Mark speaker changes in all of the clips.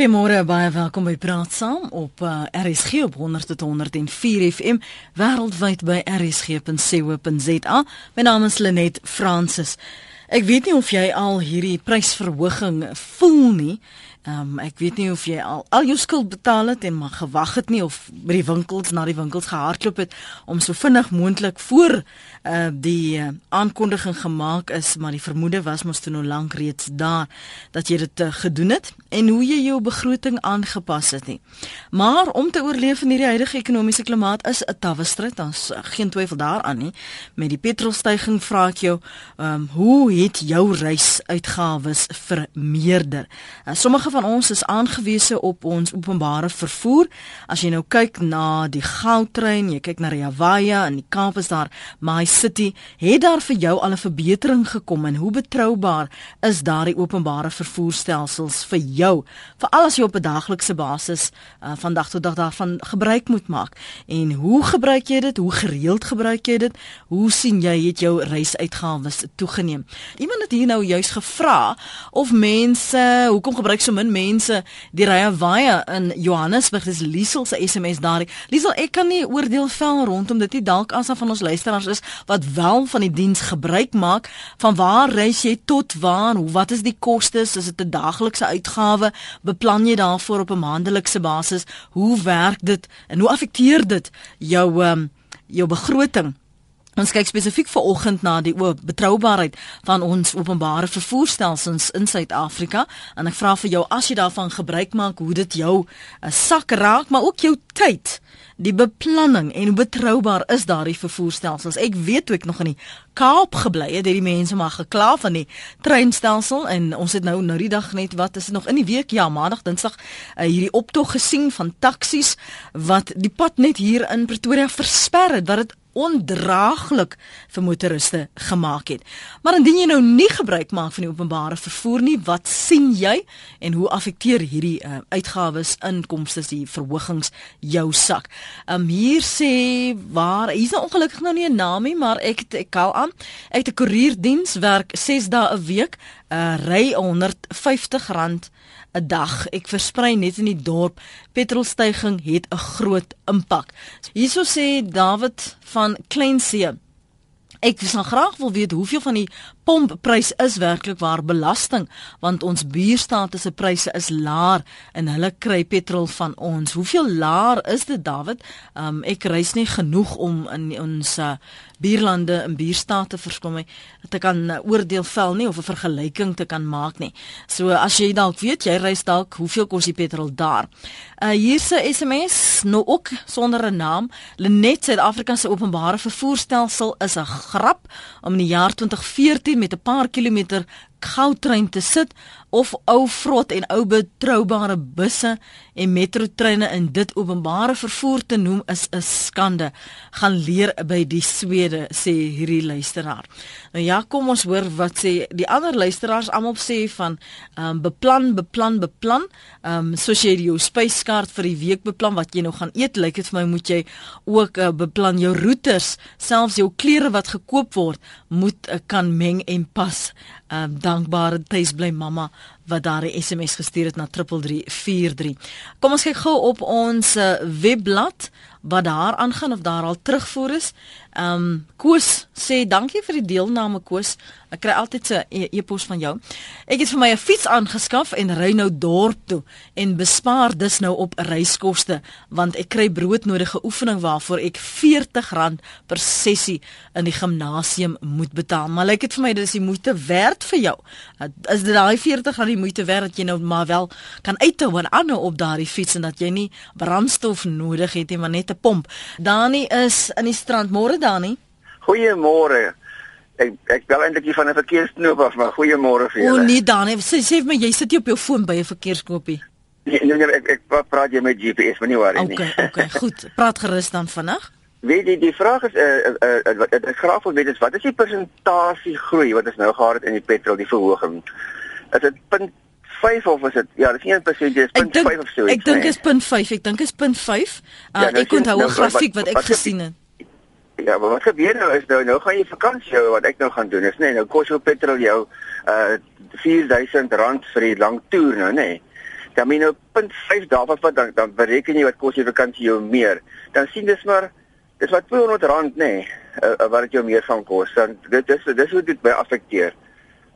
Speaker 1: Goeiemôre, baie welkom by Praat Saam op uh, RSG op 100.104 FM wêreldwyd by rsg.co.za. My naam is Lenet Fransis. Ek weet nie of jy al hierdie prysverhoging voel nie. Ehm um, ek weet nie of jy al al jou skuld betaal het en maar gewag het nie of by die winkels na die winkels gehardloop het om so vinnig moontlik voor uh die uh, aankondiging gemaak is, maar die vermoede was mos toe nou lank reeds daar dat jy dit uh, gedoen het en hoe jy jou begroting aangepas het nie. Maar om te oorleef in hierdie huidige ekonomiese klimaat is 'n tawwe stryd, daar's uh, geen twyfel daaraan nie. Met die petrolstygings vra ek jou, ehm um, hoe het jou reisuitgawes vermeerder? Uh, sommige van ons is aangewese op ons openbare vervoer. As jy nou kyk na die goudtrein, jy kyk na Rea en die Kaap is daar, My City, het daar vir jou al 'n verbetering gekom en hoe betroubaar is daardie openbare vervoerstelsels vir jou? Veral as jy op 'n daaglikse basis uh, van dag tot dag daarvan gebruik moet maak. En hoe gebruik jy dit? Hoe gereeld gebruik jy dit? Hoe sien jy het jou reisuitgawes toegeneem? Iemand het hier nou juis gevra of mense, hoekom gebruik so min mense die waie in Johannesburg. Dis Liesel se SMS daar. Liesel, ek kan nie oordeel vel rondom dit nie. Dalk as van ons luisteraars is wat wel van die diens gebruik maak. Van waar reis jy tot waar? Hoe wat is die kostes? Is dit 'n daaglikse uitgawe? Beplan jy daarvoor op 'n maandelikse basis? Hoe werk dit en hoe affekteer dit jou um, jou begroting? Ons kyk spesifiek vir oggend na die betroubaarheid van ons openbare vervoerstelsels in Suid-Afrika. En ek vra vir jou as jy daarvan gebruik maak hoe dit jou 'n uh, sak raak maar ook jou tyd die beplanning en hoe betroubaar is daardie vervoerstelsels. Ek weet toe ek nog in die Kaap gebly het het die mense maar gekla van die treinstelsel. En ons het nou nou die dag net wat is dit nog in die week? Ja maandag dinsdag uh, hierdie optog gesien van taksies wat die pad net hier in Pretoria versper het wat dit ondraaglik vir motoriste gemaak het. Maar indien jy nou nie gebruik maak van die openbare vervoer nie, wat sien jy en hoe affekteer hierdie uh, uitgawes, inkomste, die verhogings jou sak? Um hier sê waar hier's nou ongelukkig nou nie 'n naam nie, maar ek ek kou aan. Ek het 'n koerierdiens werk 6 dae 'n week, uh, ry 150 rand 'n dag. Ek versprei net in die dorp. Petrolstygings het 'n groot impak. Hierso sê David van Kleinsee. Ek wil graag wil weet hoeveel van die pompprys is werklik waar belasting want ons buurstate se pryse is laer en hulle kry petrol van ons. Hoeveel laer is dit David? Um, ek reis nie genoeg om in ons uh, buurlande en buurstate verskom my te kan uh, oordeel vel nie of 'n vergelyking te kan maak nie. So as jy dalk weet jy reis dalk hoeveel kos die petrol daar. Uh hier se SMS nou ook sonder 'n naam. Lenet Suid-Afrika se openbare vervoerstelsel is 'n grap om in die jaar 2014 met 'n paar kilometer goudtrein te sit of ou vrot en ou betroubare busse en metrotreine in dit openbare vervoer te noem is 'n skande. Gaan leer by die Swede sê hierdie luisteraar. Nou ja, kom ons hoor wat sê die ander luisteraars almal sê van ehm um, beplan, beplan, beplan. Ehm um, soos jy jou spyskaart vir die week beplan wat jy nou gaan eet, lyk dit vir my moet jy ook uh, beplan jou roetes, selfs jou klere wat gekoop word, moet uh, kan meng en pas. Ehm um, dankbare tuis bly mamma wat daar 'n SMS gestuur het na 3343. Kom ons kyk gou op ons uh, webblad wat daar aangaan of daar al terugvoer is. Ehm um, Koos sê dankie vir die deelname Koos. Ek kry altyd 'n e e-pos van jou. Ek het vir my 'n fiets aangeskaf en ry nou dorp toe en bespaar dus nou op reiskoste want ek kry broodnodige oefening waarvoor ek R40 per sessie in die gimnasium moet betaal. Maar lyk dit vir my dis die moeite werd vir jou. Is dit daai R40 die moeite werd dat jy nou maar wel kan uithou en aanhou op daardie fiets en dat jy nie brandstof nodig het nie, maar net 'n pomp. Dani is in die strand môre Dani.
Speaker 2: Goeiemôre. Ek ek bel eintlik hier van 'n verkeersknoop af, maar goeiemôre vir julle.
Speaker 1: O nee Dani, sê sê vir my jy sit jy op jou foon by 'n verkeersknopie.
Speaker 2: Nee, nee, nee ek ek praat jy met GPS, maar nie waar
Speaker 1: nie. Okay, okay, goed. Praat gerus dan vinnig.
Speaker 2: Weet jy die vraag is uh uh wat ek graag wil weet is wat is die persentasie groei wat ons nou gehad het in die petrol die verhoging? Is dit 5 of is dit ja, dis 1% is 0.5 of so iets.
Speaker 1: Ek dink is 0.5. Ek dink is 0.5. Uh, ja, nou, ek onthou 'n nou, grafiek wat, wat ek wat gesien het.
Speaker 2: Ja, maar wat gebeur nou is nou nou gaan jy vakansie hou wat ek nou gaan doen is nê, nee, nou kos jou petrol jou uh R4000 vir die lang toer nou nê. Nee. Dan min nou 0.5 daarvan wat dan dan bereken jy wat kos jy vakansie jou meer. Dan sien dis maar dis wat R200 nê nee, uh, wat dit jou meer gaan kos. Dan dit is dis hoe dit by affekteer.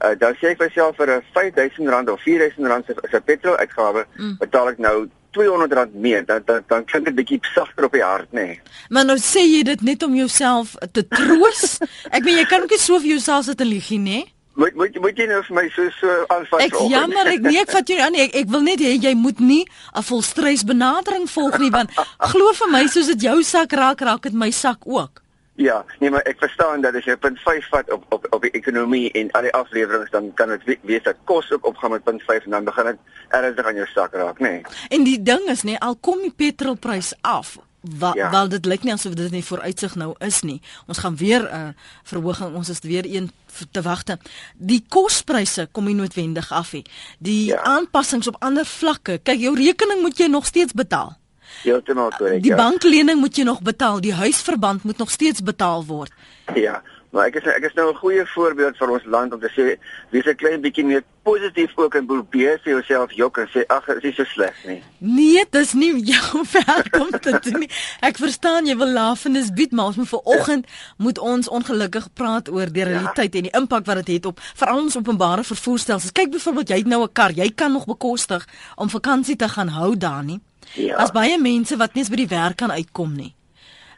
Speaker 2: Uh, dan sê ek vir myself vir 'n R5000 of R4000 se se petrol uitgawe mm. betaal ek nou R200 meer. Dan dan dan klink dit bietjie sagter op die hart nê. Nee.
Speaker 1: Maar nou sê jy dit net om jouself te troos. ek weet jy kan ook nie so vir jouself sit en lieg nie. Nee?
Speaker 2: Moet moet moet jy nou vir my so so aanvat?
Speaker 1: Ek jammer, ek nee, ek vat jou aan. Ek ek wil net hê jy moet nie 'n volstrys benadering volg nie want glo vir my soos dit jou sak raak, raak dit my sak ook.
Speaker 2: Ja, nee maar ek verstaan dat as jy punt 5 vat op op op die ekonomie en al die afleweringe dan kan dit wees dat kos ook opgaan met punt 5 en dan begin dit ernstig aan jou sak raak, nê. Nee.
Speaker 1: En die ding is nê, nee, al kom die petrolprys af, Wa, ja. Wel dit lyk nie asof dit nie vooruitsig nou is nie. Ons gaan weer 'n uh, verhoging, ons is weer een te wagte. Die kospryse kom nie noodwendig af nie. Die ja. aanpassings op ander vlakke. Kyk, jou rekening moet jy nog steeds betaal.
Speaker 2: Heeltemal korrek.
Speaker 1: Die ja. banklening moet jy nog betaal, die huisverband moet nog steeds betaal word.
Speaker 2: Ja. Maar ek is ek is nou 'n goeie voorbeeld vir ons land om te sê wees 'n klein bietjie meer positief ook en probeer vir jouself jok en sê ag dit is so sleg nie.
Speaker 1: Nee, dis nie jou werk om te doen nie. Ek verstaan jy wil lafenis bied, maar ons moet vanoggend ja. moet ons ongelukkig praat oor die ja. realiteit ja. en die impak wat dit het op veral ons openbare vervoerstelsels. Kyk byvoorbeeld jy het nou 'n kar, jy kan nog bekostig om vakansie te gaan hou daar nie. Ja. As baie mense wat nie eens by die werk kan uitkom nie.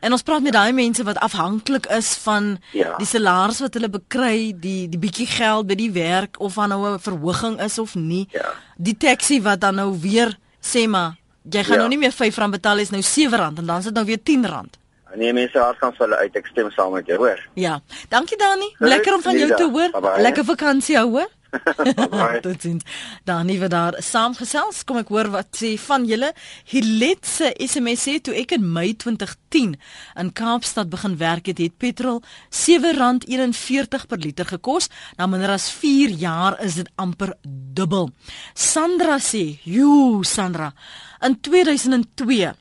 Speaker 1: En ons praat met daai mense wat afhanklik is van ja. die salaris wat hulle bekry, die die bietjie geld by die werk of aan nou 'n verhoging is of nie. Ja. Die taxi wat dan nou weer sê maar jy gaan ja. nou nie meer R5 betaal is nou R7 en dan is dit nou weer R10.
Speaker 2: Nee mense hart gaan vir hulle uit ek stem saam met jou hoor.
Speaker 1: Ja. Dankie Dani. Lekker om van jou te hoor. Lekker vakansie hou hoor. Dit sien. Dan nie wat daar saamgesels kom ek hoor wat sê van julle Hilet se SMS sê toe ek in Mei 2010 in Kaapstad begin werk het, het petrol R7.41 per liter gekos. Na minder as 4 jaar is dit amper dubbel. Sandra sê, "Jo, Sandra, in 2002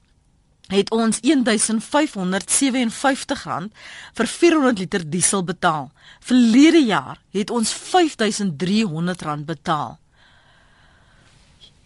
Speaker 1: het ons R1557 vir 400 liter diesel betaal. Verlede jaar het ons R5300 betaal.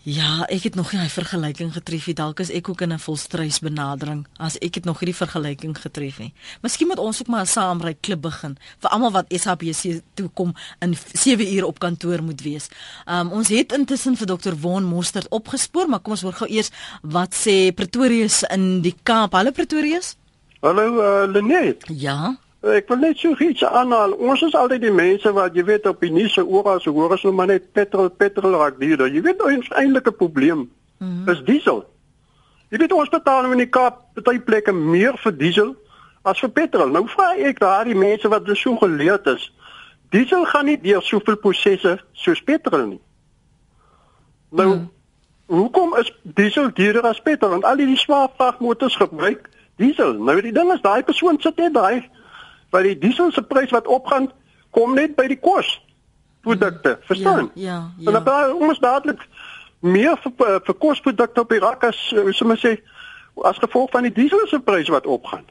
Speaker 1: Ja, ek het nog nie hy vergelyking getref nie. Dalk is ek ook in 'n volstrys benadering as ek het nog nie die vergelyking getref nie. Miskien moet ons ook maar 'n saamry klub begin vir almal wat SABC toe kom in 7 ure op kantoor moet wees. Um ons het intussen vir Dr. Von Mostert opgespoor, maar kom ons hoor gou eers wat sê Pretorius in die Kaap. Hallo Pretorius.
Speaker 3: Hallo uh, Lenet.
Speaker 1: Ja.
Speaker 3: Ek wil net so iets aanhaal. Ons is altyd die mense wat jy weet op die nuus se oral se hoor as hulle maar net petrol petrol raak duurder. Jy weet ons eintlike probleem mm -hmm. is diesel. Jy weet ons betaal in die Kaap baie plekke meer vir diesel as vir petrol. Nou vra ek daai mense wat so geleerd is. Diesel gaan nie deur soveel prosesse soos petrol nie. Nou mm -hmm. hoekom is diesel duurder as petrol? Want al die swaar vragmotors gebruik diesel. Nou die ding is daai persoon sit net daai want die diesel se prys wat opgaan kom net by die kos produkte, hmm. verstaan?
Speaker 1: Ja, ja. ja.
Speaker 3: En dan moet dadelik meer vir vir kosprodukte op die rak as sou mens sê as gevolg van die diesel se prys wat opgaan.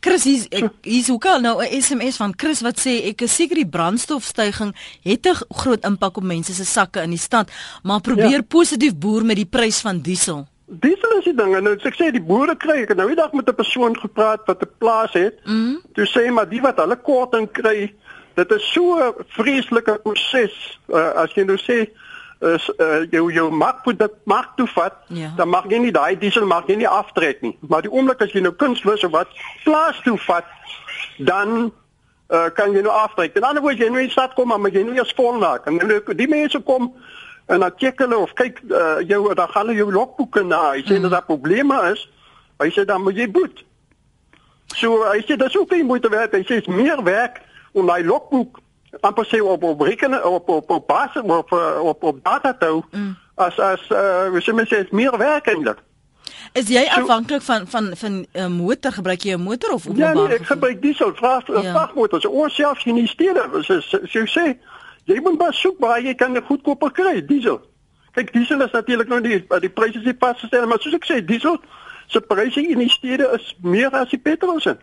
Speaker 1: Chris hier is ook al nou 'n SMS van Chris wat sê ek is seker die brandstofstygings het 'n groot impak op mense se sakke in die stad, maar probeer ja. positief boer met die prys van diesel.
Speaker 3: Diesel is die ding en nou ek sê die boere kry ek nou die dag met 'n persoon gepraat wat 'n plaas het. Mm. Toe sê maar die wat hulle korting kry, dit is so 'n vreeslike proses. Uh, as jy nou sê is uh, jou jou markproduk mark toe vat, ja. dan mag jy nie daai diesel mag jy nie aftrek nie. Maar die oomblik as jy nou kunstlus of wat plaas toe vat, dan uh, kan jy nou aftrek. En anders word jy nou in stad kom maar jy nou eers vol maak. En nou die mense kom en dan kyk hulle of kyk uh, jou dan gaan hulle jou logboeke na. Hy sê mm. dat daar probleme is. Hy sê dan moet jy boet. So hy sê dis ook nie moeite werd. Hy sê is meer werk om daai logboek amper sê op op rekenen op op op basis op op op data toe mm. as as uh, wie sê mens is meer werk eintlik.
Speaker 1: Is jy so, afhanklik van van van 'n uh, motor gebruik jy 'n motor of
Speaker 3: openbaar? Ja, nee, ek gebruik diesel vraag ja. vragmotors. Ons self in die stede, so so sê Jy moet maar soek waar jy kan 'n goedkoper kry, diesel. Kyk, diesel is natuurlik nou die die pryse is pas gestel, maar soos ek sê, diesel se pryse in die stede is meer as die petrol se.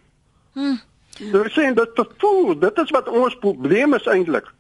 Speaker 3: Hm. Dit sê dat dit voel, dit is wat ons probleem is eintlik.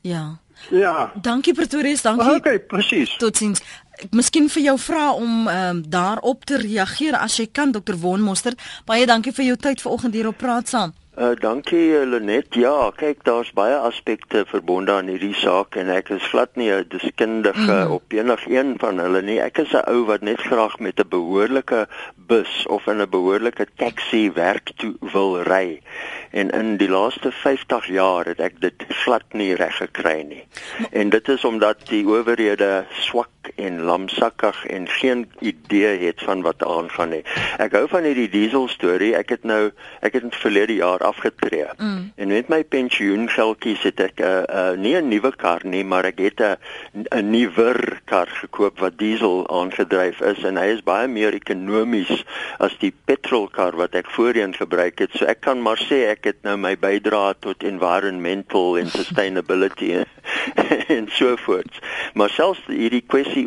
Speaker 1: Ja.
Speaker 3: Ja.
Speaker 1: Dankie Pretorius, dankie.
Speaker 3: Okay, presies.
Speaker 1: Totsiens. miskien vir jou vra om um, daarop te reageer as jy kan Dr. Von Moster. Baie dankie vir jou tyd vanoggend hier op Praat saam.
Speaker 4: Uh, dankie eh, Lenet. Ja, kyk, daar's baie aspekte verbonde aan hierdie saak en ek is glad nie 'n deskundige mm. op enigiets van hulle nie. Ek is 'n ou wat net graag met 'n behoorlike bus of in 'n behoorlike taxi werk toe wil ry. En in die laaste 50 jaar het ek dit glad nie reg gekry nie. En dit is omdat die owerhede swak en lamsakkig en geen idee het van wat aangaan nie. Ek hou van hierdie diesel storie. Ek het nou ek het in verlede jaar afgetree. Mm. En met my pensioengeldjies het ek 'n uh, uh, nie 'n nuwe kar nie, maar ek het 'n 'n nuwer kar gekoop wat diesel aangedryf is en hy is baie meer ekonomies as die petrolkar wat ek voorheen gebruik het. So ek kan maar sê ek het nou my bydrae tot environmental and sustainability en so voort. Maar selfs hierdie kwessie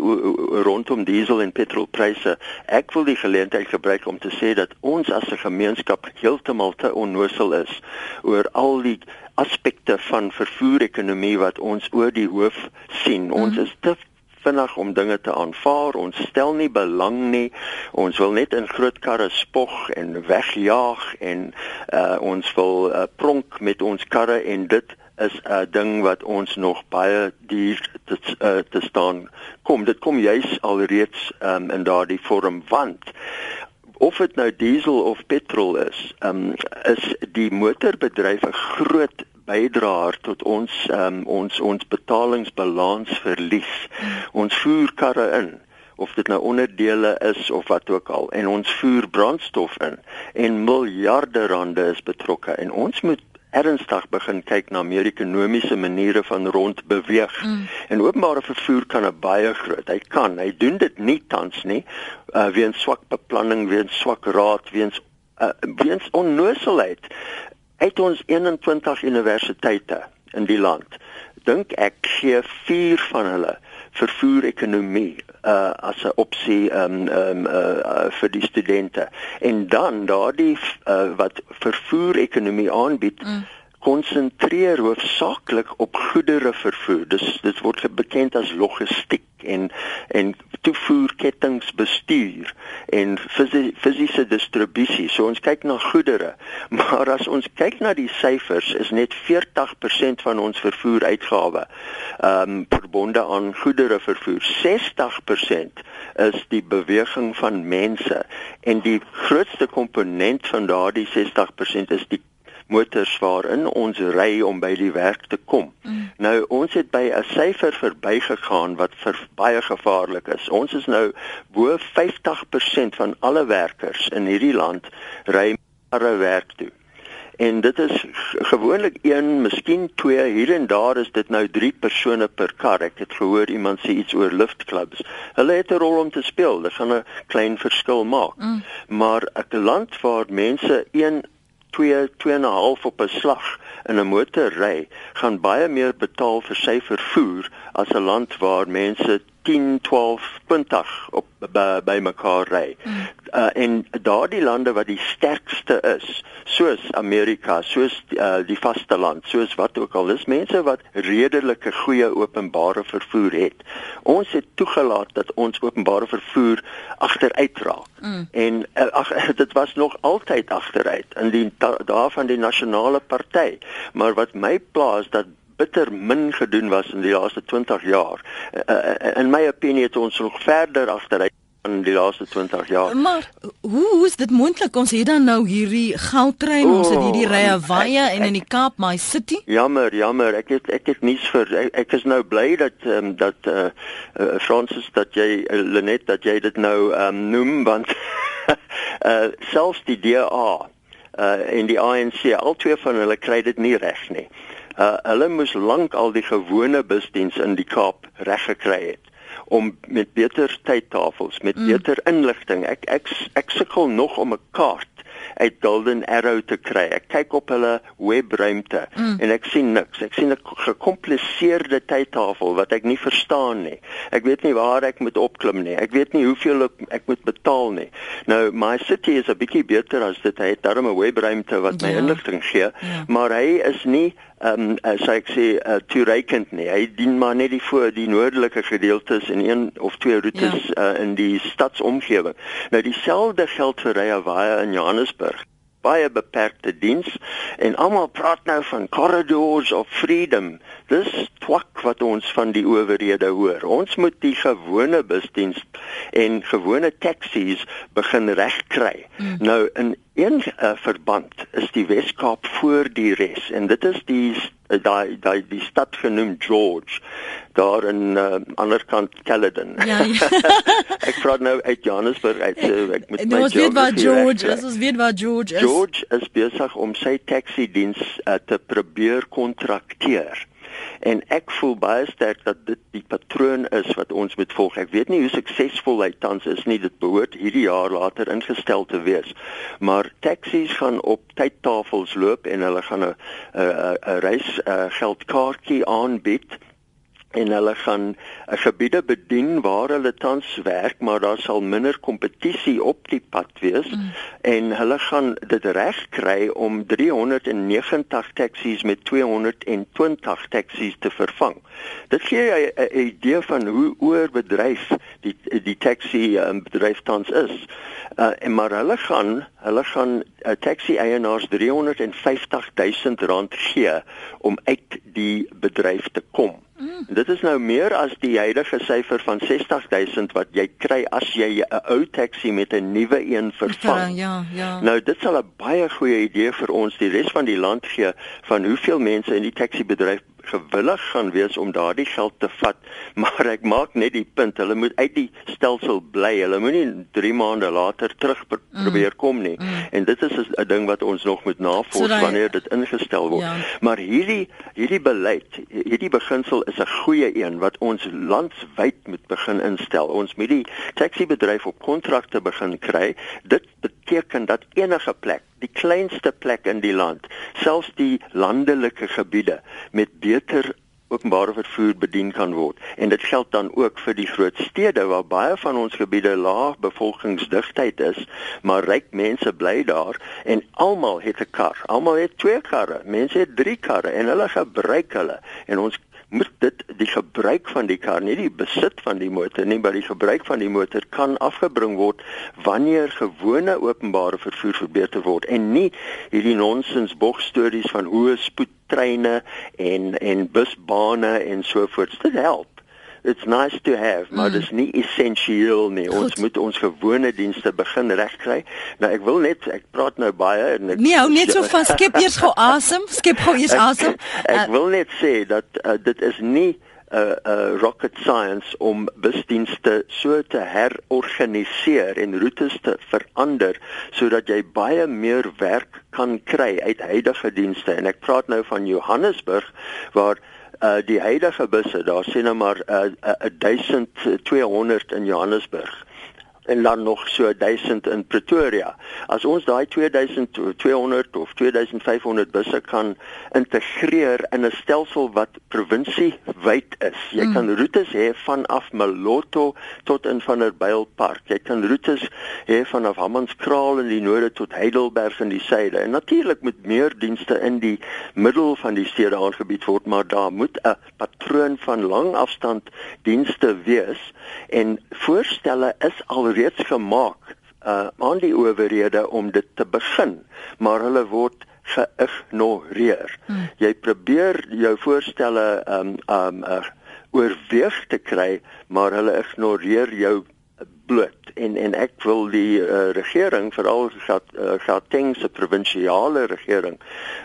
Speaker 4: rondom diesel en petrolpryse, ek wil die geleentheid gebruik om te sê dat ons as 'n gemeenskap heeltemal te onnosel is oor al die aspekte van vervoer-ekonomie wat ons oor die hoof sien. Ons is te vinnig om dinge te aanvaar. Ons stel nie belang nie. Ons wil net in groot karre spog en wegjaag en uh, ons wil uh, pronk met ons karre en dit is 'n ding wat ons nog baie duur te uh, te staan kom. Dit kom juis alreeds um, in daardie vorm want of dit nou diesel of petrol is, um, is die motorbedryf 'n groot bydraer tot ons um, ons ons betalingsbalans verlies. Ons voer karre in of dit nou onderdele is of wat ook al en ons voer brandstof in en miljarde rande is betrokke en ons moet ernstig begin kyk na meer ekonomiese maniere van rondbeweeg. Mm. En openbare vervoer kan 'n baie groot. Hy kan, hy doen dit nie tans nie, uh, weens swak beplanning, weens swak raad, weens uh, weens onnoselheid. Uit ons 21 universiteite in die land, dink ek gee 4 van hulle vervoer ekonomie uh as 'n opsie um um uh, uh vir die studente. En dan daardie uh, wat vervoer ekonomie aanbied mm konsentreer hoofsaaklik op goedere vervoer. Dis dit word bekend as logistiek en en toevoerkettingsbestuur en fisiese distribusie. So ons kyk na goedere, maar as ons kyk na die syfers is net 40% van ons vervoeruitgawe ehm um, verbonde aan goedere vervoer. 60% is die beweging van mense en die grootste komponent van daardie 60% is die motors waarin ons ry om by die werk te kom. Mm. Nou ons het by 'n syfer verbygegaan wat vir baie gevaarlik is. Ons is nou bo 50% van alle werkers in hierdie land ry na werk toe. En dit is gewoonlik een, miskien twee, hier en daar is dit nou 3 persone per kar. Ek het gehoor iemand sê iets oor liftklubs. Hulle het 'n rol om te speel. Dit gaan 'n klein verskil maak. Mm. Maar 'n land waar mense 1 2 2.5 op 'n slag in 'n motor ry, gaan baie meer betaal vir sy vervoer as 'n land waar mense 10, 12, 20 op by, by mekaar ry. Mm. Uh, en daardie lande wat die sterkste is, soos Amerika, soos die, uh, die vasteland, soos wat ook al is, mense wat redelike goeie openbare vervoer het. Ons het toegelaat dat ons openbare vervoer agteruit raak. En uh, ag dit was nog altyd agteruit in die dae van die nasionale party. Maar wat my plaas dat bitter min gedoen was in die laaste 20 jaar. Uh, in my opinie het ons nog verder agteruit in die laaste 20 jaar.
Speaker 1: Maar hoe hoe is dit moontlik ons het dan nou hierdie goudtrein, oh, ons het hierdie rye Vaya en in die Kaap my city?
Speaker 4: Jammer, jammer. Ek het ek het nuus vir ek, ek is nou bly dat um, dat uh, uh, Francis dat jy uh, Lenet dat jy dit nou um, noem want uh, selfs die DA uh in die ANC al twee van hulle kry dit nie reg nie. Uh hulle moes lank al die gewone busdiens in die Kaap reg gekry het om met beter tydtafels, met mm. beter inligting. Ek ek ek sukkel nog om 'n kaart uit Golden Arrow te kry. Ek kyk op hulle webruimte mm. en ek sien niks. Ek sien 'n gekompliseerde tydtafel wat ek nie verstaan nie. Ek weet nie waar ek moet opklim nie. Ek weet nie hoeveel ek, ek moet betaal nie. Nou my city is 'n bietjie beter as dit. Hy het darem 'n webruimte wat my ja. inligting gee, ja. maar hy is nie ehm um, as ek sê uh, toereikend nie. Hy dien maar net die voor die noordelike gedeeltes en een of twee roetes ja. uh, in die stadsomgewing. Nou dieselfde geld vir Rea Vaya in Johannesburg baie beperkte diens en almal praat nou van corridors of freedom. Dis twak wat ons van die owerhede hoor. Ons moet die gewone busdiens en gewone taksies begin regkry. Mm. Nou in een uh, verband is die Weskaap voor die res en dit is die uh, daai daai die stad genoem George daar in uh, ander kant Caledon. Ja. ja. ek praat nou uit Johannesburg uit so ek met my
Speaker 1: Ons weet waar George, is, ons weet waar George is.
Speaker 4: George is besig om sy taxi diens uh, te probeer kontrakteer en ek voel baie sterk dat dit die patroon is wat ons moet volg. Ek weet nie hoe suksesvol hy tans is nie. Dit behoort hierdie jaar later ingestel te wees. Maar taksies gaan op tydtafels loop en hulle gaan 'n 'n reis geldkaartjie aanbied en hulle gaan uh, gebiede bedien waar hulle tans werk maar daar sal minder kompetisie op die pad wees mm. en hulle gaan dit reg kry om 390 taksies met 220 taksies te vervang. Dit gee 'n idee van hoe oorbedryf die die taxi um, bedryf tans is. Uh, en maar hulle gaan hulle gaan uh, taxi eienaars 350 000 rand gee om uit die bedryf te kom. Mm. Dit is nou meer as die huidige syfer van 60000 wat jy kry as jy 'n ou taxi met 'n nuwe een vervang.
Speaker 1: Ja, ja.
Speaker 4: Nou dit sal 'n baie goeie idee vir ons die res van die land gee van hoeveel mense in die taxi bedryf gewillig gaan wees om daardie geld te vat, maar ek maak net die punt, hulle moet uit die stelsel bly. Hulle moenie 3 maande later terug pr mm. probeer kom nie. Mm. En dit is 'n ding wat ons nog moet navors so wanneer dit ingestel word. Ja. Maar hierdie hierdie beleid, hierdie beginsel is 'n goeie een wat ons landwyd moet begin instel. Ons moet die taxi bedryf op kontrakte begin kry. Dit beteken dat enige plek die kleinste plek in die land, selfs die landelike gebiede met beter openbare vervoer bedien kan word. En dit geld dan ook vir die groot stede waar baie van ons gebiede laag bevolkingsdigtheid is, maar ryk mense bly daar en almal het 'n kar. Almal het twee karre. Mense het drie karre en hulle gebruik hulle. En ons moet dit die gebruik van die kar, nie die besit van die motor nie, maar die gebruik van die motor kan afgebring word wanneer gewone openbare vervoer verbeter word en nie hierdie nonsens bogstories van hoë spoedtreine en en busbane en so voort. Dit help it's nice to have, maar mm. dit is nie essensieel nie. Goed. Ons moet ons gewone dienste begin regkry. Nou ek wil net ek praat nou baie en ek
Speaker 1: Nee, hou net so van skep eers gou asem, skep gou eers asem.
Speaker 4: Ek, ek uh, wil net sê dat uh, dit is nie 'n uh, uh, rocket science om busdienste so te herorganiseer en roetes te verander sodat jy baie meer werk kan kry uit huidige dienste en ek praat nou van Johannesburg waar uh die huidige busse daar sien nou maar uh, uh 1200 in Johannesburg en dan nog so 1000 in Pretoria. As ons daai 2200 of 2500 busse kan integreer in 'n stelsel wat provinsiewyd is. Jy mm. kan roetes hê vanaf Maloto tot in Vanderbijlpark. Jy kan roetes hê vanaf Hammanskraal in die noorde tot Heidelberg in die suide. En natuurlik moet meer dienste in die middel van die stede aangebied word, maar daar moet 'n patroon van langafstand dienste wees en voorstelle is al reeds gemaak uh, aan die owerhede om dit te begin, maar hulle word geïgnoreer. Hmm. Jy probeer jou voorstelle um um uh, oorweeg te kry, maar hulle ignoreer jou bloot en en ek wil die uh, regering veral uh, Gauteng se provinsiale regering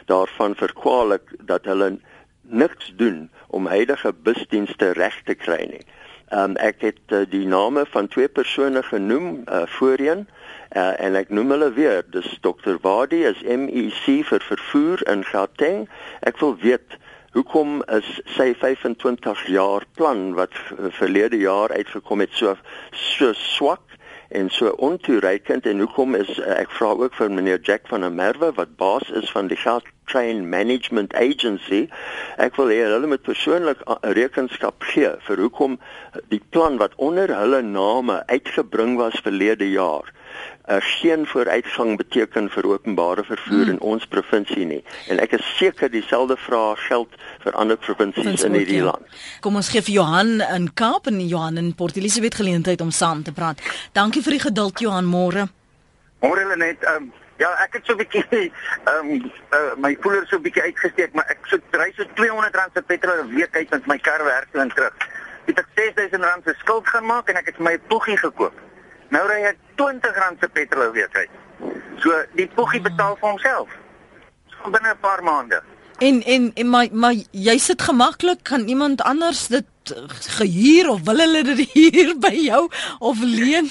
Speaker 4: daarvan verkwalik dat hulle niks doen om huidige busdienste reg te kry nie. Um, ek het uh, die name van twee persone genoem uh, voorheen uh, en ek noem hulle weer. Dis Dr. Wadi is MEC vir vervoer in Gauteng. Ek wil weet hoekom is sy 25 jaar plan wat verlede jaar uitgekom het so so swak en so ontoereikend en hoekom is ek vra ook vir meneer Jack van der Merwe wat baas is van die Train Management Agency. Ek wil hê hulle moet persoonlik rekenskap gee vir hoekom die plan wat onder hulle name uitgebring was verlede jaar uh, geen vooruitgang beteken vir openbare vervoer hmm. in ons provinsie nie. En ek is seker dieselfde vraag geld vir ander provinsies in hierdie ja. land.
Speaker 1: Kom ons gee vir Johan in Kaap en Johan in Port Elizabeth geleentheid om saam te praat. Dankie vir die geduld Johan môre.
Speaker 2: Môre hulle net um, Ja, ek het so 'n bietjie ehm um, uh, my koeler so 'n bietjie uitgesteek, maar ek so ry so R200 se petrol 'n week uit met my kar werk toe en terug. Ek het R6000 se skuld gaan maak en ek het my poggie gekoop. Nou ry ek R20 se petrol weer kry. So die poggie betaal vir homself. So binne 'n paar maande.
Speaker 1: En en en maar maar jy sit gemaklik kan iemand anders dit gehuur of wil hulle dit hier by jou of leen?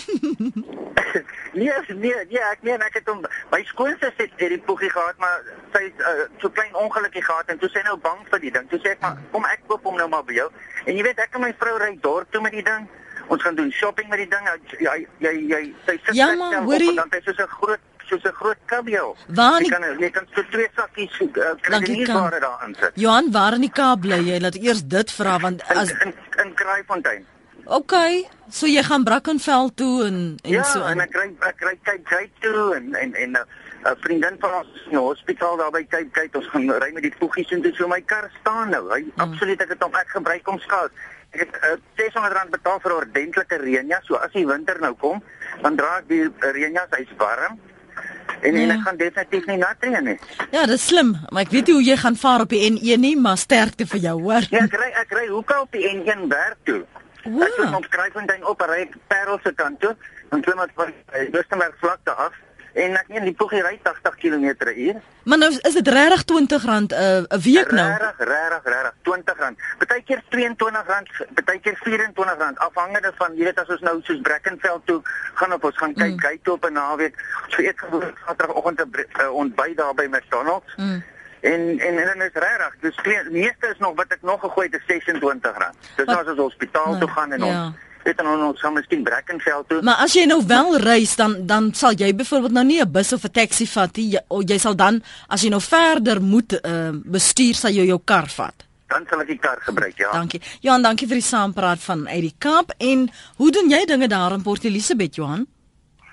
Speaker 2: nee, nee, nee, ek meen ek het hom my skoonse het hierdie poggie gehad, maar sy het uh, so klein ongelukkie gehad en toe sê nou bang vir die ding. Toe sê ek maar kom ek koop hom nou maar by jou. En jy weet ek en my vrou ry dorp toe met die ding. Ons gaan doen shopping met die ding. Jy jy jy sy sit
Speaker 1: ja, maar, op en
Speaker 2: dan sy so 'n groot soos 'n groot kabel.
Speaker 1: Waar
Speaker 2: jy kan jy kan so twee sakkies uh, kredietware daarin sit.
Speaker 1: Johan, waar in die Kaap bly jy? Laat eers dit vra want
Speaker 2: as in, in, in Kraaifontein.
Speaker 1: OK, so jy gaan Brackenfell toe en en
Speaker 2: ja,
Speaker 1: so.
Speaker 2: Ja, en ek ry ek ry kyk kyk toe en en en 'n uh, vriendin van ons in die hospitaal daar by kyk kyk ons gaan ry met die voetjies en dis so my kar staan nou. Hy mm. absoluut ek het hom ek gebruik hom skaars. Ek het uh, R600 betaal vir 'n ordentlike reënjas. So as die winter nou kom, dan dra ek die reënjas, hy's warm. En, ja. en ek gaan definitief nie nat reën nie.
Speaker 1: Ja, dis slim, maar ek weet nie hoe jy gaan vaar op die N1 nie, maar sterkte vir jou, hoor.
Speaker 2: Ja, ek ry ek ry hoekom op die N1 werk toe. Wow. Ek moet van ding op ry Parel se kant toe. Dan klim van die Westerberg vlakte af en ek neem die poggie ry 80 km/h.
Speaker 1: Maar nou is dit regtig R20 'n uh, 'n week nou.
Speaker 2: Regtig, regtig, regtig R20. Partykeer R22, partykeer R24 afhangende van jy weet as ons nou soos Brackenfell toe gaan op ons gaan kyk mm. kyk toe op 'n naweek. So eet gewoonlik Saterdagoggend 'n uh, ontbyt daar by McDonald's. Mm. En en en dit is regtig. Die meeste is nog wat ek nog gegooi het is R26. Dis nou as ons hospitaal toe gaan en ja. ons weet dan ons gaan miskien Brackenfell toe.
Speaker 1: Maar as jy nou wel reis dan dan sal jy byvoorbeeld nou nie 'n bus of 'n taxi vat nie. Jy, jy sal dan as jy nou verder moet uh, bestuur sal jy jou kar vat.
Speaker 2: Dan sal ek die kar gebruik, ja.
Speaker 1: Dankie. Johan, dankie vir die saampraat van uit die Kaap en hoe doen jy dinge daar in Port Elizabeth, Johan?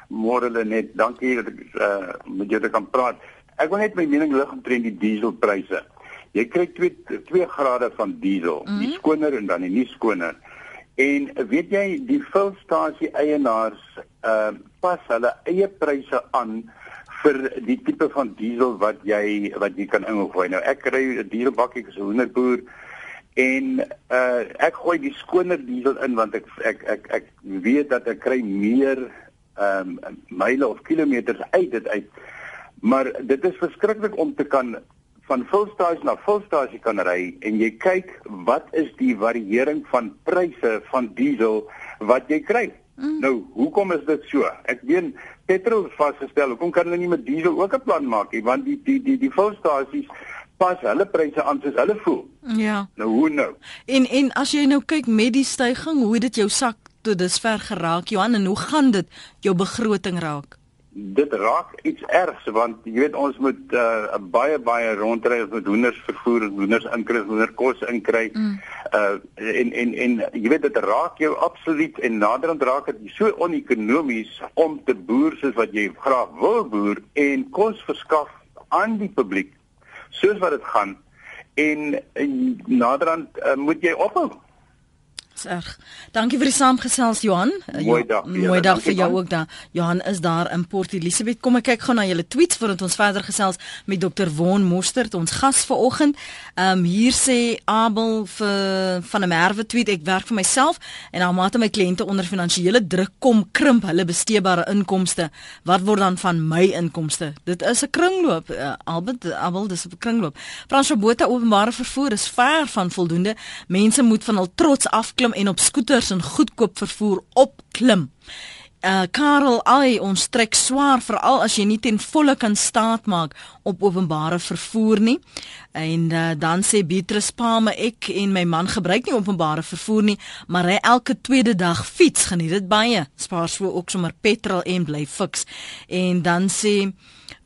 Speaker 5: Môre net, dankie dat ek uh, met jou kan praat. Ek wil net my mening lig omtrent die dieselpryse. Jy kry 2 2 grade van diesel, mm -hmm. die mhm. skoner en dan die nie skoner. En weet jy die vulstasie eienaars ehm uh, pas hulle eie pryse aan vir die tipe van diesel wat jy wat jy kan ingooi. Nou ek kry 'n dieselbakkie as 'n hoenderboer en uh ek gooi die skoner diesel in want ek ek ek ek weet dat ek kry meer ehm um, myle of kilometers uit dit uit. Maar dit is verskriklik om te kan van fulstasie na fulstasie kan ry en jy kyk wat is die variëring van pryse van diesel wat jy kry. Mm. Nou, hoekom is dit so? Ek weet petrol vasgestel. Hoekom kan hulle nie met diesel ook 'n plan maak nie? Want die die die die fulstasies pas hulle pryse aan soos hulle voel.
Speaker 1: Ja.
Speaker 5: Nou hoe nou?
Speaker 1: En en as jy nou kyk met die stygings, hoe het dit jou sak tot dusver geraak, Johan, en hoe gaan dit jou begroting raak?
Speaker 5: Dit raak iets ergs want jy weet ons moet uh, baie baie rondry ons moet hoenders vervoer hoenders inkry hoender kos inkry. Mm. uh, en en en jy weet dit raak jou absoluut en naderhand raak dit so onekonomies om te boer soos wat jy graag wil boer en kos verskaf aan die publiek soos wat dit gaan. En, en naderhand uh, moet jy ophou
Speaker 1: Reg. Dankie vir die saamgesels Johan.
Speaker 5: Eh, mooi dag.
Speaker 1: Ja, mooi dag vir jou man. ook daar. Johan is daar in Port Elizabeth. Kom ek kyk gou na julle tweets voordat ons verder gesels met Dr. Won Mostert, ons gas vanoggend. Ehm um, hier sê Abel vir van 'n merwe tweet ek werk vir myself en nou mate my kliënte onder finansiële druk kom krimp hulle besteebare inkomste. Wat word dan van my inkomste? Dit is 'n kringloop. Uh, Albert Abel, dis 'n kringloop. Frans Robota openbare vervoer is ver van voldoende. Mense moet van hul trots af klim en op skooters en goedkoop vervoer opklim. uh, Karel, ai, ons trek swaar veral as jy nie ten volle kan staat maak op openbare vervoer nie. En uh, dan sê Beatrice Palme ek en my man gebruik nie openbare vervoer nie, maar hy elke tweede dag fiets, geniet dit baie. Spaar so ook sommer petrol en bly fiks. En dan sê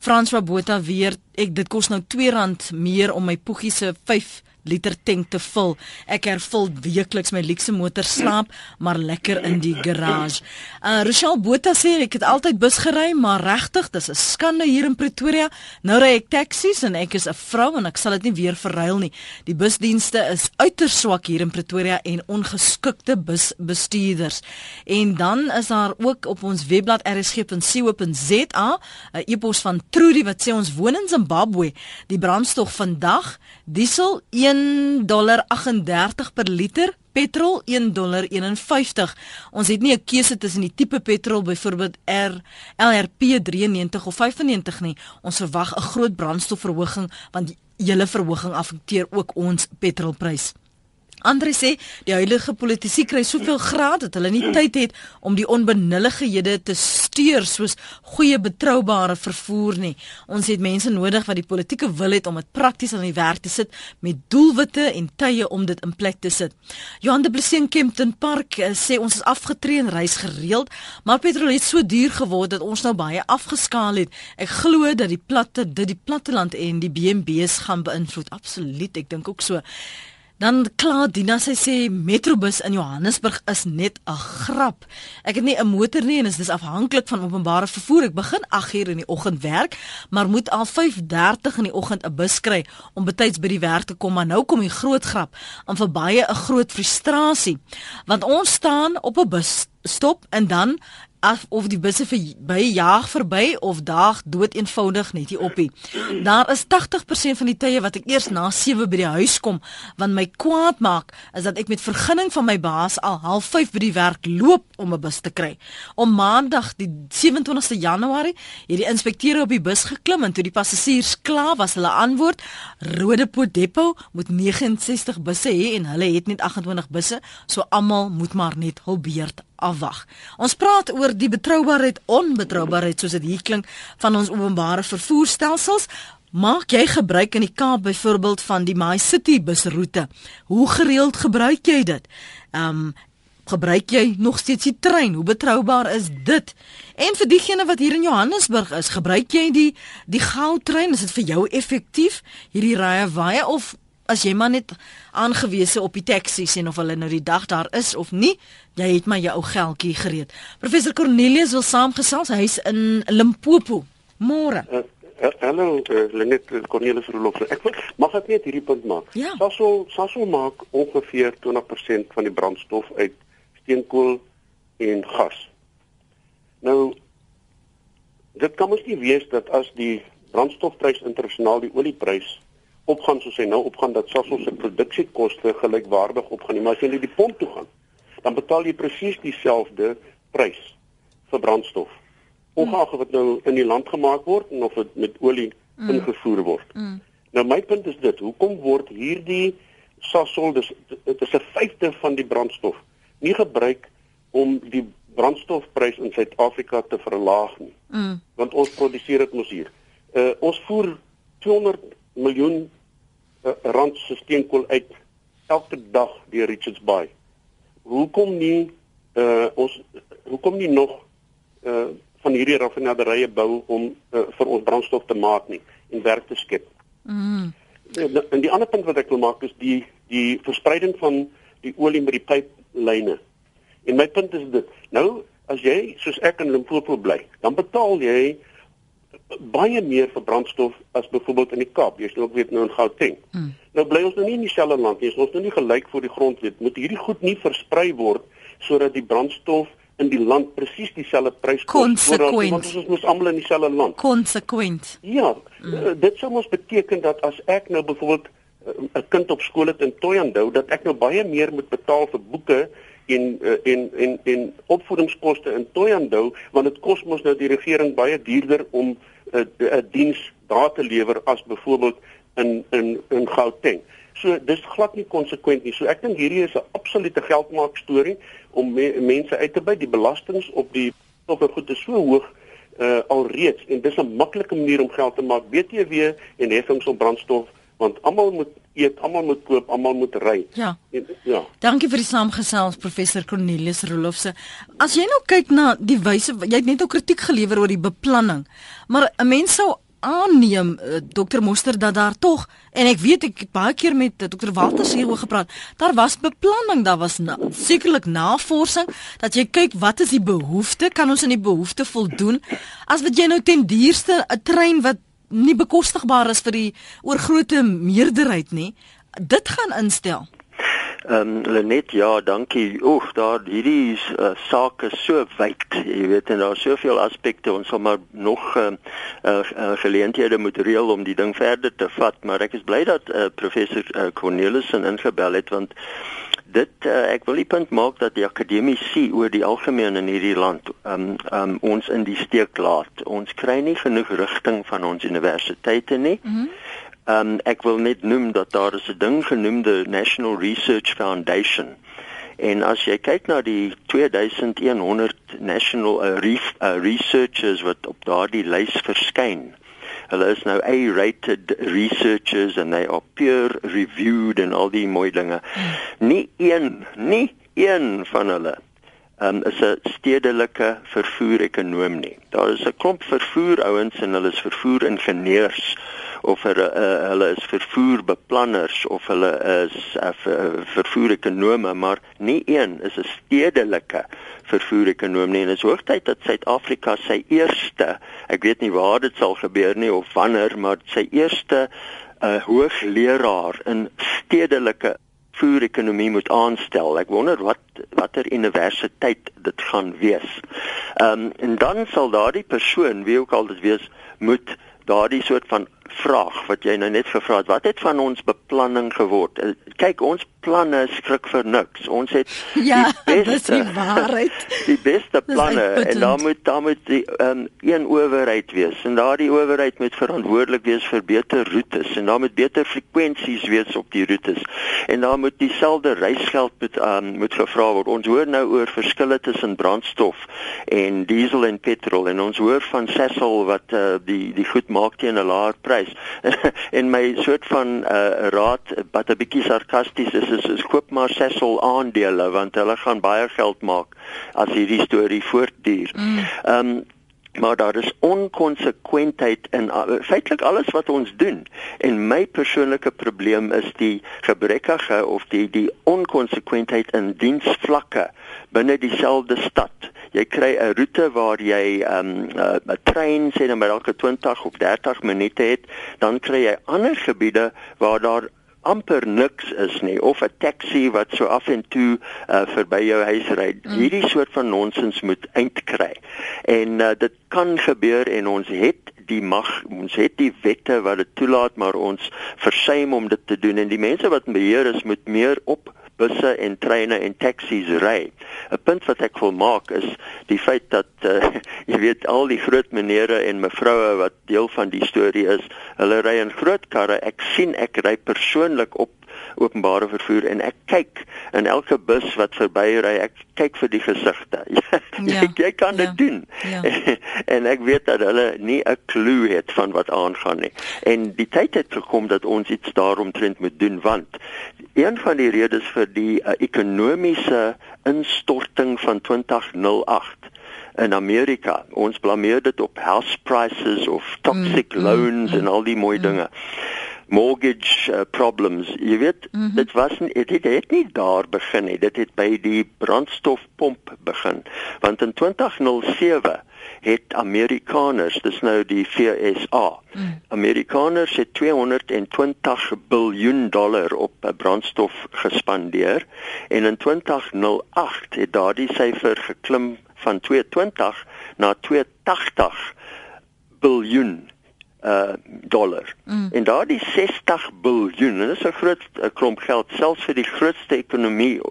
Speaker 1: François Botha weer ek dit kos nou R2 meer om my poegie se 5 liter tank te vul. Ek hervul weekliks my luukse motor slaap, maar lekker in die garage. Uh Rochelle Botha sê ek het altyd bus gery, maar regtig, dis 'n skande hier in Pretoria. Nou ry ek taksies en ek is 'n vrou en ek sal dit nie weer verruil nie. Die busdienste is uiters swak hier in Pretoria en ongeskikte busbestuurders. En dan is daar ook op ons webblad rsg.co.za 'n e-pos van Trudy wat sê ons woon in Zimbabwe. Die brandstof vandag, diesel 1 $1.38 per liter, petrol $1.51. Ons het nie 'n keuse tussen die tipe petrol byvoorbeeld R LRP 93 of 95 nie. Ons verwag 'n groot brandstofverhoging want die hele verhoging affekteer ook ons petrolprys. Andre sê die huidige politici kry soveel graad dat hulle nie tyd het om die onbenullighede te steur soos goeie betroubare vervoer nie. Ons het mense nodig wat die politieke wil het om dit prakties aan die werk te sit met doelwitte en tye om dit in plek te sit. Johan de Blessing Kempton Park uh, sê ons is afgetree en reis gereeld, maar petrol het so duur geword dat ons nou baie afgeskaal het. Ek glo dat die platte dit die platteland en die BNB's gaan beïnvloed. Absoluut, ek dink ook so. Dan klaar Dina sy sê Metrobus in Johannesburg is net 'n grap. Ek het nie 'n motor nie en is dis afhanklik van openbare vervoer. Ek begin 8:00 in die oggend werk, maar moet al 5:30 in die oggend 'n bus kry om betyds by die werk te kom. Maar nou kom die groot grap en vir baie 'n groot frustrasie. Want ons staan op 'n bus stop en dan af of die busse vir by jaag verby of daag dood eenvoudig net hier oppie. Daar is 80% van die tye wat ek eers na 7 by die huis kom, want my kwaad maak is dat ek met vergunning van my baas al 05:30 by die werk loop om 'n bus te kry. Om maandag die 27ste Januarie het die inspekteure op die bus geklim en toe die passasiers klaar was, hulle antwoord: "Rodepoort Depot moet 69 busse hê en hulle het net 28 busse, so almal moet maar net hul beurt afwag. Ons praat oor die betroubaarheid, onbetroubaarheid soos dit hier klink van ons openbare vervoerstelsels. Maak jy gebruik in die Kaap byvoorbeeld van die My City busroete? Hoe gereeld gebruik jy dit? Ehm um, gebruik jy nog steeds die trein? Hoe betroubaar is dit? En vir diegene wat hier in Johannesburg is, gebruik jy die die goudtrein? Is dit vir jou effektief hierdie rye waai of as jy maar net aangewese op die taksies en of hulle nou die dag daar is of nie, jy het maar jou ou geldjie gereed. Professor Cornelius wil saamgesels, hy's in Limpopo. Môre. Uh,
Speaker 6: uh, hallo, uh, Lenet Cornelius Rolof. Ek wil mag ek net hierdie punt maak.
Speaker 1: Ja.
Speaker 6: Sasol Sasol maak ongeveer 20% van die brandstof uit steenkool en gas. Nou dit kan mos nie wees dat as die brandstofprys internasionaal die olieprys opgaan soos hy nou opgaan dat selfs ons se produksiekoste gelykwaardig opgaan. Maar as jy net die pomp toe gaan, dan betaal jy presies dieselfde prys vir brandstof. Ongeag of dit nou in die land gemaak word of dit met olie mm. ingevoer word. Mm. Nou my punt is dit, hoekom word hierdie Sasol dis dit is 'n vyfde van die brandstof nie gebruik om die brandstofprys in Suid-Afrika te verlaag nie. Mm. Want ons produseer dit mos hier. Uh ons voer 200 miljoen uh, rand se steenkool uit elke dag deur Richards Bay. Hoekom nie uh ons hoekom nie nog uh van hierdie raffinaderye bou om uh, vir ons brandstof te maak nie en werk te skep. Mm. En die ander punt wat ek wil maak is die die verspreiding van die olie met die pyplyne. En my punt is dit. Nou as jy soos ek in Limpopo bly, dan betaal jy baie meer vir brandstof as byvoorbeeld in die Kaap. Jy sien ook weet nou in Gauteng. Hmm. Nou bly ons nou nie in dieselfde land nie. Ons is nou nie gelyk voor die grond weet. Moet hierdie goed nie versprei word sodat die brandstof in die land presies dieselfde prys
Speaker 1: kos voordat want
Speaker 6: ons mos almal in dieselfde land.
Speaker 1: Konsekwent.
Speaker 6: Ja, hmm. uh, dit sou mos beteken dat as ek nou byvoorbeeld eh, 'n uh, kind op skool het in Toyandou dat ek nou baie meer moet betaal vir boeke en uh, en en en opvoedingskoste in Toyandou want dit kos mos nou die regering baie duurder om 'n 'n diens daar te lewer as byvoorbeeld in in in Gauteng. So dis glad nie konsekwent nie. So ek dink hierdie is 'n absolute geldmaak storie om me, mense uit te by die belastings op die brandstof en goed is so hoog uh alreeds en dis 'n maklike manier om geld te maak. BTW en heffings op brandstof want almal moet eet, almal moet koop, almal moet ry.
Speaker 1: Ja. En, ja. Dankie vir die saamgesels professor Cornelius Rolofse. As jy nou kyk na die wyse jy het net ook kritiek gelewer oor die beplanning. Maar 'n mens sou aanneem uh, dokter Moster dat daar tog en ek weet ek het baie keer met uh, dokter Walters hieroor gepraat daar was beplanning daar was na, sekerlik navorsing dat jy kyk wat is die behoefte kan ons in die behoefte voldoen as wat jy nou ten duurste 'n trein wat nie bekostigbaar is vir die oorgrootste meerderheid nie dit gaan instel
Speaker 4: Ehm um, Lenet ja, dankie. Oeg, daar hierdie uh, saak is so wyd. Jy weet en daar is soveel aspekte ons sal maar nog uh, uh, uh, geleenthede moet reël om die ding verder te vat, maar ek is bly dat uh, professor uh, Cornelissen ingebel het want dit uh, ek wil die punt maak dat die akademici oor die algemeen in hierdie land um, um, ons in die steek laat. Ons kry nie genoeg rigting van ons universiteite nie. Mm -hmm. Um ek wil net noem dat daar is 'n ding genoemde National Research Foundation. En as jy kyk na die 2100 national uh, re uh, researchers wat op daardie lys verskyn. Hulle is nou A-rated researchers and they are peer reviewed en al die mooi dinge. Nie een, nie een van hulle um, is 'n stedelike vervoer ekonom nie. Daar is 'n klomp vervoer ouens en hulle is vervoer ingenieurs of hulle uh, hulle is vervoerbeplanners of hulle is uh, vervoer ekonome maar nie een is 'n stedelike vervoer ekonom nie en is hoogtyd dat Suid-Afrika sy eerste ek weet nie waar dit sal gebeur nie of wanneer maar sy eerste uh, hoogleraar in stedelike voer ekonomie moet aanstel. Ek wonder wat watter universiteit dit gaan wees. Ehm um, en dan sal daardie persoon, wie ook al dit wees, moet daardie soort van vraag wat jy nou net gevra het, wat het van ons beplanning geword? Kyk, ons planne skrik vir niks. Ons het
Speaker 1: ja, die beste die waarheid.
Speaker 4: Die beste planne en daar moet daar moet die um, een owerheid wees en daardie owerheid moet verantwoordelik wees vir beter roetes en daar moet beter frekwensies wees op die roetes. En daar moet dieselfde reisgeld moet um, moet gevra word. Ons hoor nou oor verskille tussen brandstof en diesel en petrol en ons hoor van Sasol wat uh, die die goed maak teen 'n laer prys. en my soort van uh, raad wat 'n bietjie sarkasties is is is koop maar Sasol aandele want hulle gaan baie geld maak as hierdie storie voortduur. Mm. Ehm mm. um, maar daar is onkonsekwentheid in feitelik alles wat ons doen en my persoonlike probleem is die gebrekkige of die die onkonsekwentheid in diensvlakke binne dieselfde stad jy kry 'n roete waar jy 'n um, 'n trein sê dan by elke 20 of 30 minute het dan kry jy ander gebiede waar daar amper niks is nie of 'n taxi wat so af en toe uh, verby jou huis ry. Mm. Hierdie soort van nonsens moet eind kry. En uh, dit kan gebeur en ons het die mag, ons het die wette wat dit toelaat, maar ons versuim om dit te doen en die mense wat beheer is moet meer op busse en treine en taksies ry. 'n Punt wat ek wil maak is die feit dat uh, jy weet al die groot menere en mevroue wat deel van die storie is, hulle ry in groot karre. Ek sien ek ry persoonlik op openbare vervoer en ek kyk in elke bus wat verbyry, ek kyk vir die gesigte. ja, jy, jy kan dit ja, doen. Ja. en ek weet dat hulle nie 'n klou het van wat aangaan nie. En die tyd het gekom dat ons iets daaromtrent moet doen want een van die redes vir die uh, ekonomiese instorting van 2008 in Amerika. Ons blameer dit op house prices of toxic mm, mm loans mm, en al die mooi mm. dinge mortgage uh, problems. Jy weet, mm -hmm. dit was nie, dit het nie daar begin nie. Dit het by die brandstofpomp begin. Want in 2007 het Amerikaners, dis nou die FSA. Mm. Amerikaners het 220 miljard dollar op uh, brandstof gespandeer en in 2008 het daardie syfer geklim van 220 na 280 miljard uh dollar. Mm. En daardie 60 miljard, dit is 'n groot uh, klomp geld selfs vir die grootste ekonomie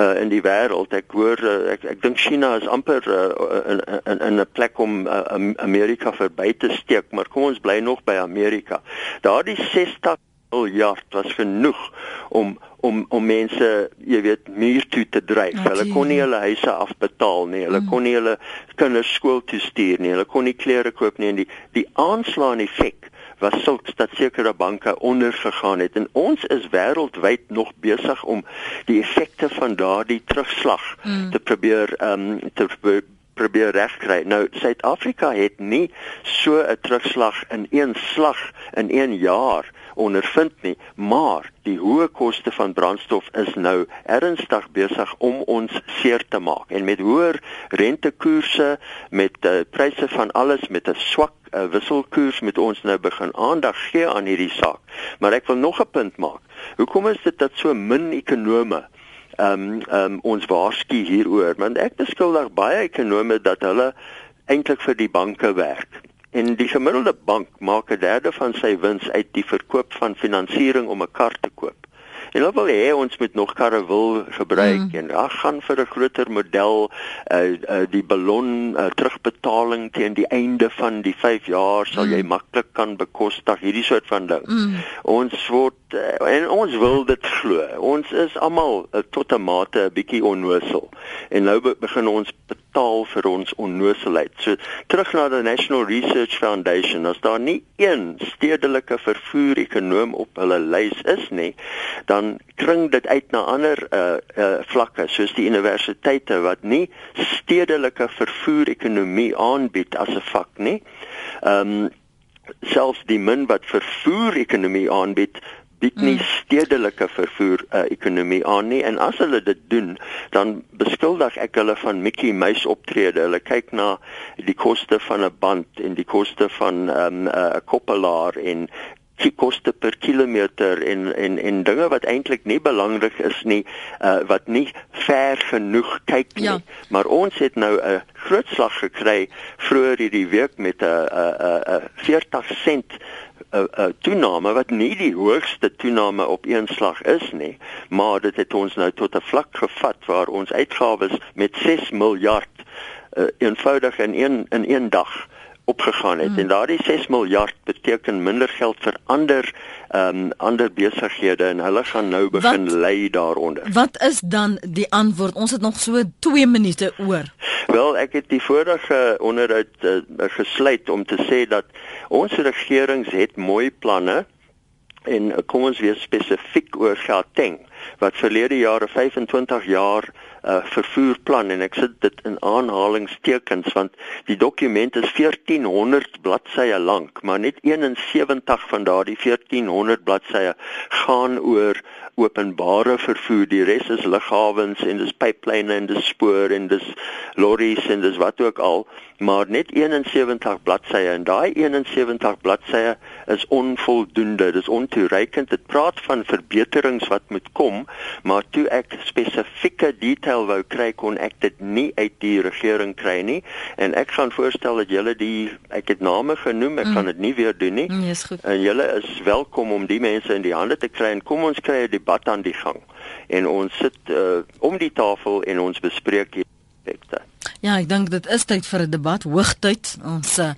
Speaker 4: uh in die wêreld. Ek hoor uh, ek ek dink China is amper uh, in in in 'n plek om uh, Amerika verby te steek, maar kom ons bly nog by Amerika. Daardie 60 miljard was genoeg om om om mense, jy weet, muur toe te dryf. Okay. Hulle kon nie hulle huise afbetaal nie. Hulle mm. kon nie hulle kinders skool toe stuur nie. Hulle kon nie klere koop nie en die die aanslaan effek was sulks dat sekere banke ondergegaan het en ons is wêreldwyd nog besig om die effekte van daardie terugslag mm. te probeer ehm um, te probeer regkry. Nou Suid-Afrika het nie so 'n terugslag in een slag in 1 jaar ondervind nie, maar die hoë koste van brandstof is nou ernstig besig om ons seer te maak. En met hoër rentekoerse, met uh, pryse van alles met 'n swak uh, wisselkoers met ons nou begin aandag gee aan hierdie saak. Maar ek wil nog 'n punt maak. Hoekom is dit dat so min ekonome ehm um, ehm um, ons waarsku hieroor want ek beskuldig baie ekonome dat hulle eintlik vir die banke werk. En die gemiddelde bank maak 'n derde van sy wins uit die verkoop van finansiering om 'n kar te koop. En hulle wil hê ons moet nog karre wil gebruik mm. en ag gaan vir 'n groter model uh, uh die ballon uh, terugbetaling teen die einde van die 5 jaar sal mm. jy maklik kan bekostig hierdie soort van ding. Mm. Ons word uh, en ons wil dit glo. Ons is almal uh, tot 'n mate 'n bietjie onnosel. En nou begin ons betaal vir ons onnoselheid. So terug na die National Research Foundation, as daar nie een stedelike vervoer ekonom op hulle lys is nie, dan kring dit uit na ander uh uh vlakke soos die universiteite wat nie stedelike vervoer ekonomie aanbied as 'n vak nie. Ehm um, selfs die min wat vervoer ekonomie aanbied bied nie mm. stedelike vervoer uh, ekonomie aan nie en as hulle dit doen dan beskuldig ek hulle van Mickey Mouse optrede hulle kyk na die koste van 'n band en die koste van ehm, 'n um, uh, koppelaar en die koste per kilometer en en en dinge wat eintlik nie belangrik is nie uh, wat nie ver genoeg kyk nie ja. maar ons het nou 'n groot slag gekry vroeër hierdie week met 'n 'n 'n 40 sent 'n 'n toename wat nie die hoogste toename op een slag is nie, maar dit het ons nou tot 'n vlak gevat waar ons uitgawes met 6 miljard uh, eenvoudig in een in een dag opgegaan het hmm. en daardie 6 miljard beteken minder geld vir ander ehm um, ander besighede en hulle gaan nou begin wat, lei daaronder.
Speaker 1: Wat is dan die antwoord? Ons het nog so 2 minute oor.
Speaker 4: Wel, ek het die vorige onderhoud uh, gesluit om te sê dat ons regerings het mooi planne en uh, kom ons wees spesifiek oor Gauteng wat verlede jare 25 jaar uh, vervoerplan en ek sit dit in aanhalingstekens want die dokument is 1400 bladsye lank maar net 71 van daardie 1400 bladsye gaan oor openbare vervoer. Die res is lughawens en dis pyplyne en dis spoor en dis lorries en dis wat ook al maar net 71 bladsye en daai 71 bladsye is onvoldoende dis ontoereikend. Dit praat van verbeterings wat moet kom maar toe ek spesifieke detail wou kry kon ek dit nie uit die regering kry nie. En ek gaan voorstel dat julle die ek het name genoem ek mm. gaan dit nie weer doen nie.
Speaker 1: Mm, is goed.
Speaker 4: en julle is welkom om die mense in die hande te kry en kom ons kry 'n debat aan die gang. En ons sit uh, om die tafel en ons bespreek hier
Speaker 1: Ja, ek dink dit is tyd vir 'n debat, hoogtyd. Ons uh,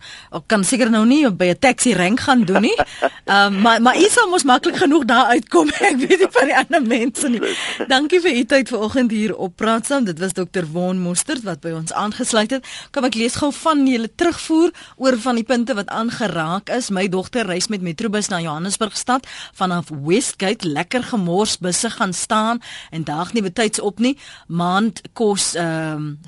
Speaker 1: kan seker nou nie by 'n taxi rank gaan doen nie. Ehm uh, maar maar Isa moes maklik genoeg daar uitkom. Ek weet nie van die ander mense nie. Dankie vir u tyd vanoggend hier op Praat saam. Dit was Dr. Von Mostert wat by ons aangesluit het. Kom ek lees gou van julle terugvoer oor van die punte wat aangeraak is. My dogter reis met Metrobus na Johannesburg stad vanaf Westgate lekker gemors busse gaan staan en daag nie betyds op nie. Maand kos ehm um,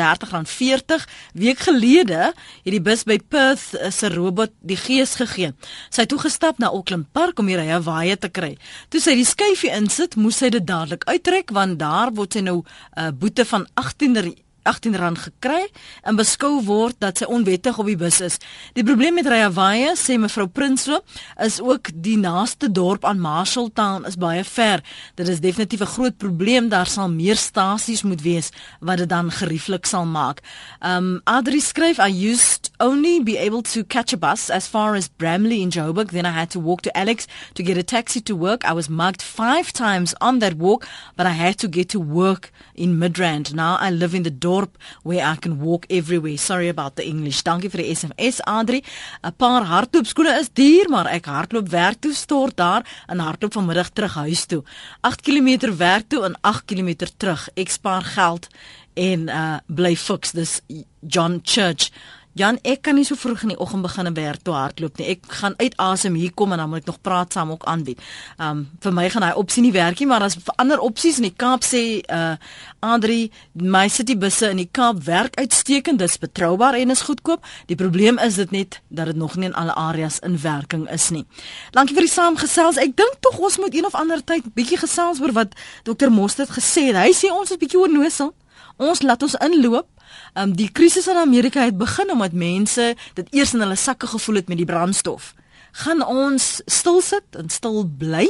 Speaker 1: R35.40 week gelede het die bus by Perth eh, se robot die gees gegee. Sy het toegestap na Auckland Park om hier 'n Hawaii te kry. Toe sy die skuifie insit, moes sy dit dadelik uittrek want daar word sy nou 'n uh, boete van 18 R18 gekry en beskou word dat sy onwettig op die bus is. Die probleem met Rayavaye, sê mevrou Prinsloo, is ook die naaste dorp aan Marshalltown is baie ver. Dit is definitief 'n groot probleem. Daar sal meer stasies moet wees wat dit dan gerieflik sal maak. Um Adri skryf I used only be able to catch a bus as far as Bramley in Joburg. Then I had to walk to Alex to get a taxi to work. I was mugged five times on that walk, but I had to get to work in Midrand. Now I live in the dorp where I can walk everywhere. Sorry about the English. Dankie vir die SMS, Adri. 'n Paar hardloopskoene is duur, maar ek hardloop werk toe stort daar en hardloop vanmiddag terug huis toe. 8 km werk toe en 8 km terug. Ek spaar geld en uh bly fiks dis John Church. Jan, ek kan nie so vroeg in die oggend begin en werk toe hardloop nie. Ek gaan uit asem hier kom en dan moet ek nog praat saam ook aanbied. Um vir my gaan daai opsie nie werk nie, maar daar's ander opsies in die Kaap sê uh Andri, my city busse in die Kaap werk uitstekend, dis betroubaar en is goedkoop. Die probleem is dit net dat dit nog nie in alle areas in werking is nie. Dankie vir die saamgesels. Ek dink tog ons moet een of ander tyd bietjie gesels oor wat Dr. Mostert gesê het. Hy sê ons is bietjie onnosel. Ons laat ons inloop. Um die krisis in Amerika het begin omdat mense dit eers in hulle sakke gevoel het met die brandstof. Gaan ons stil sit en stil bly?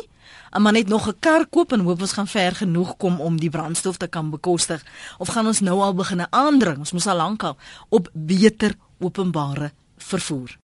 Speaker 1: En maar net nog 'n kar koop en hoop ons gaan ver genoeg kom om die brandstof te kan bekostig of gaan ons nou al begin aandring? Ons moes al lank al op beter openbare vervoer